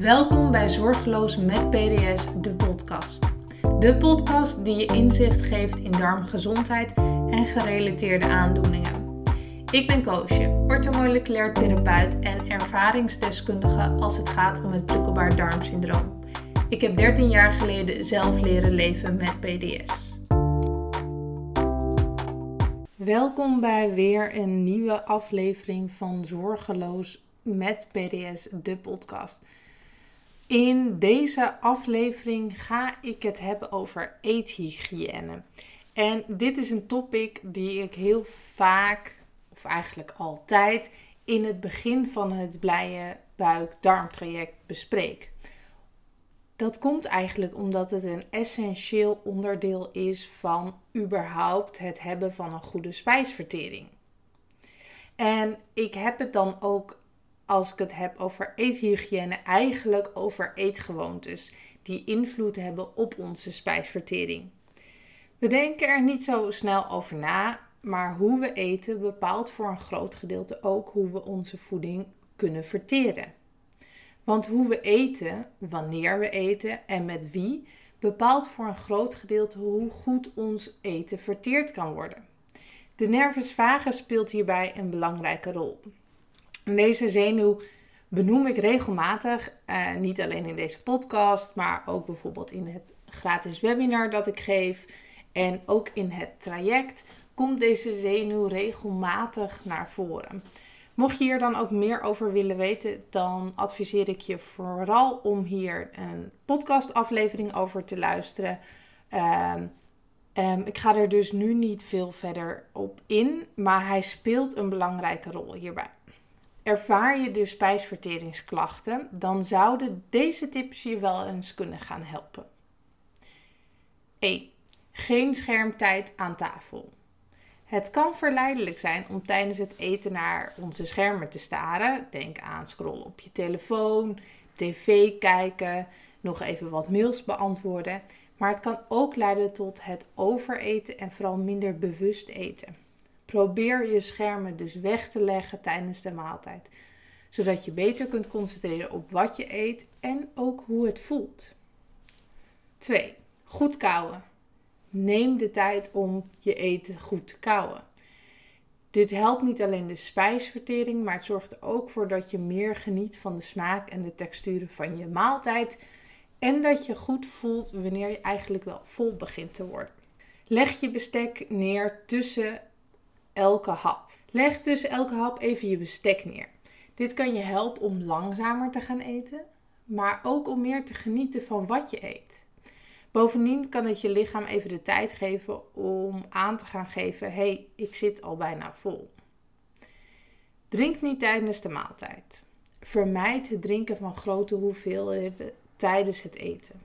Welkom bij Zorgeloos met PDS, de podcast. De podcast die je inzicht geeft in darmgezondheid en gerelateerde aandoeningen. Ik ben Koosje, orthomoleculair therapeut en ervaringsdeskundige als het gaat om het prikkelbaar darmsyndroom. Ik heb 13 jaar geleden zelf leren leven met PDS. Welkom bij weer een nieuwe aflevering van Zorgeloos met PDS, de podcast. In deze aflevering ga ik het hebben over eethygiëne. En dit is een topic die ik heel vaak, of eigenlijk altijd, in het begin van het blije buik-darmtraject bespreek. Dat komt eigenlijk omdat het een essentieel onderdeel is van überhaupt het hebben van een goede spijsvertering. En ik heb het dan ook als ik het heb over eethygiëne, eigenlijk over eetgewoontes die invloed hebben op onze spijsvertering. We denken er niet zo snel over na, maar hoe we eten bepaalt voor een groot gedeelte ook hoe we onze voeding kunnen verteren. Want hoe we eten, wanneer we eten en met wie, bepaalt voor een groot gedeelte hoe goed ons eten verteerd kan worden. De nervus vagus speelt hierbij een belangrijke rol. Deze zenuw benoem ik regelmatig, uh, niet alleen in deze podcast, maar ook bijvoorbeeld in het gratis webinar dat ik geef en ook in het traject komt deze zenuw regelmatig naar voren. Mocht je hier dan ook meer over willen weten, dan adviseer ik je vooral om hier een podcastaflevering over te luisteren. Um, ik ga er dus nu niet veel verder op in, maar hij speelt een belangrijke rol hierbij. Ervaar je dus spijsverteringsklachten, dan zouden deze tips je wel eens kunnen gaan helpen. 1. Geen schermtijd aan tafel. Het kan verleidelijk zijn om tijdens het eten naar onze schermen te staren. Denk aan scrollen op je telefoon, tv kijken, nog even wat mails beantwoorden. Maar het kan ook leiden tot het overeten en vooral minder bewust eten. Probeer je schermen dus weg te leggen tijdens de maaltijd, zodat je beter kunt concentreren op wat je eet en ook hoe het voelt. 2. Goed kauwen. Neem de tijd om je eten goed te kauwen. Dit helpt niet alleen de spijsvertering, maar het zorgt er ook voor dat je meer geniet van de smaak en de texturen van je maaltijd. En dat je goed voelt wanneer je eigenlijk wel vol begint te worden. Leg je bestek neer tussen elke hap. Leg tussen elke hap even je bestek neer. Dit kan je helpen om langzamer te gaan eten, maar ook om meer te genieten van wat je eet. Bovendien kan het je lichaam even de tijd geven om aan te gaan geven: hey, ik zit al bijna vol. Drink niet tijdens de maaltijd. Vermijd het drinken van grote hoeveelheden tijdens het eten.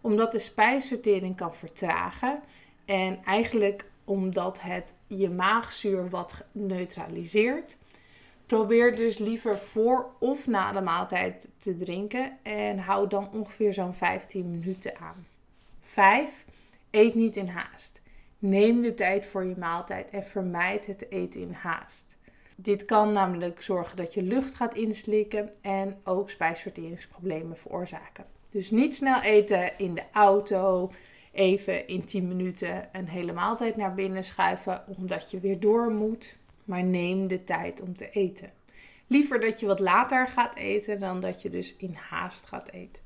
Omdat de spijsvertering kan vertragen en eigenlijk omdat het je maagzuur wat neutraliseert. Probeer dus liever voor of na de maaltijd te drinken en hou dan ongeveer zo'n 15 minuten aan. 5. Eet niet in haast. Neem de tijd voor je maaltijd en vermijd het eten in haast. Dit kan namelijk zorgen dat je lucht gaat inslikken en ook spijsverteringsproblemen veroorzaken. Dus niet snel eten in de auto, even in 10 minuten een hele maaltijd naar binnen schuiven omdat je weer door moet. Maar neem de tijd om te eten. Liever dat je wat later gaat eten dan dat je dus in haast gaat eten.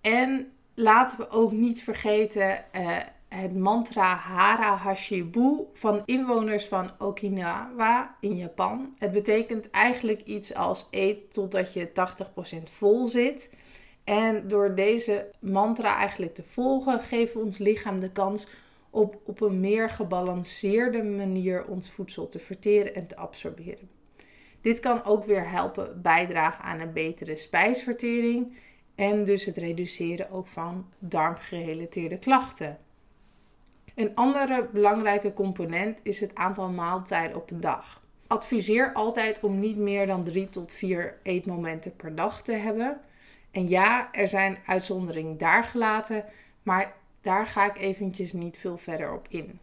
En laten we ook niet vergeten uh, het mantra Hara Hashibu van inwoners van Okinawa in Japan. Het betekent eigenlijk iets als eet totdat je 80% vol zit. En door deze mantra eigenlijk te volgen, geven we ons lichaam de kans op op een meer gebalanceerde manier ons voedsel te verteren en te absorberen. Dit kan ook weer helpen bijdragen aan een betere spijsvertering en dus het reduceren ook van darmgerelateerde klachten. Een andere belangrijke component is het aantal maaltijden op een dag. Adviseer altijd om niet meer dan 3 tot 4 eetmomenten per dag te hebben. En ja, er zijn uitzonderingen daar gelaten, maar daar ga ik eventjes niet veel verder op in.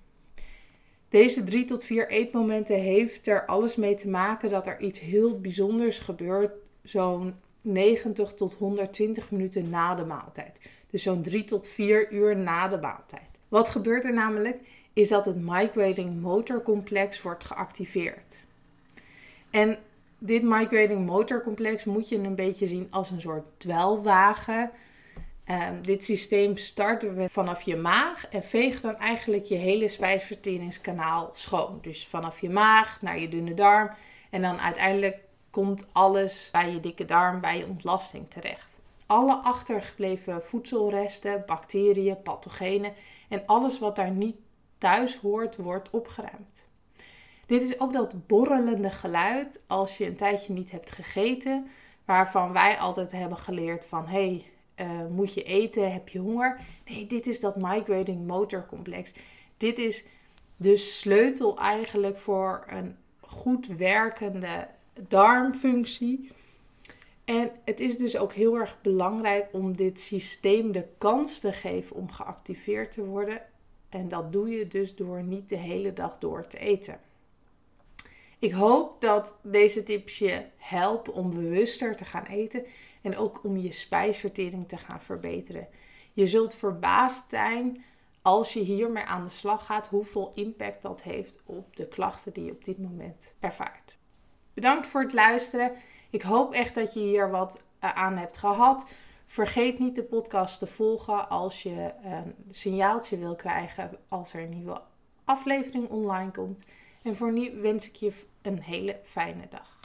Deze drie tot vier eetmomenten heeft er alles mee te maken dat er iets heel bijzonders gebeurt zo'n 90 tot 120 minuten na de maaltijd. Dus zo'n 3 tot 4 uur na de maaltijd. Wat gebeurt er namelijk? Is dat het migrating motor complex wordt geactiveerd. En dit migrating motor complex moet je een beetje zien als een soort dwelwagen. Um, dit systeem starten we vanaf je maag en veegt dan eigenlijk je hele spijsverteringskanaal schoon. Dus vanaf je maag naar je dunne darm en dan uiteindelijk komt alles bij je dikke darm, bij je ontlasting terecht. Alle achtergebleven voedselresten, bacteriën, pathogenen en alles wat daar niet thuis hoort, wordt opgeruimd. Dit is ook dat borrelende geluid als je een tijdje niet hebt gegeten, waarvan wij altijd hebben geleerd van hey, uh, moet je eten, heb je honger? Nee, dit is dat migrating motor complex. Dit is de sleutel eigenlijk voor een goed werkende darmfunctie. En het is dus ook heel erg belangrijk om dit systeem de kans te geven om geactiveerd te worden. En dat doe je dus door niet de hele dag door te eten. Ik hoop dat deze tips je helpen om bewuster te gaan eten en ook om je spijsvertering te gaan verbeteren. Je zult verbaasd zijn als je hiermee aan de slag gaat, hoeveel impact dat heeft op de klachten die je op dit moment ervaart. Bedankt voor het luisteren. Ik hoop echt dat je hier wat eh, aan hebt gehad. Vergeet niet de podcast te volgen als je een signaaltje wil krijgen als er een nieuwe aflevering online komt. En voor nu wens ik je een hele fijne dag.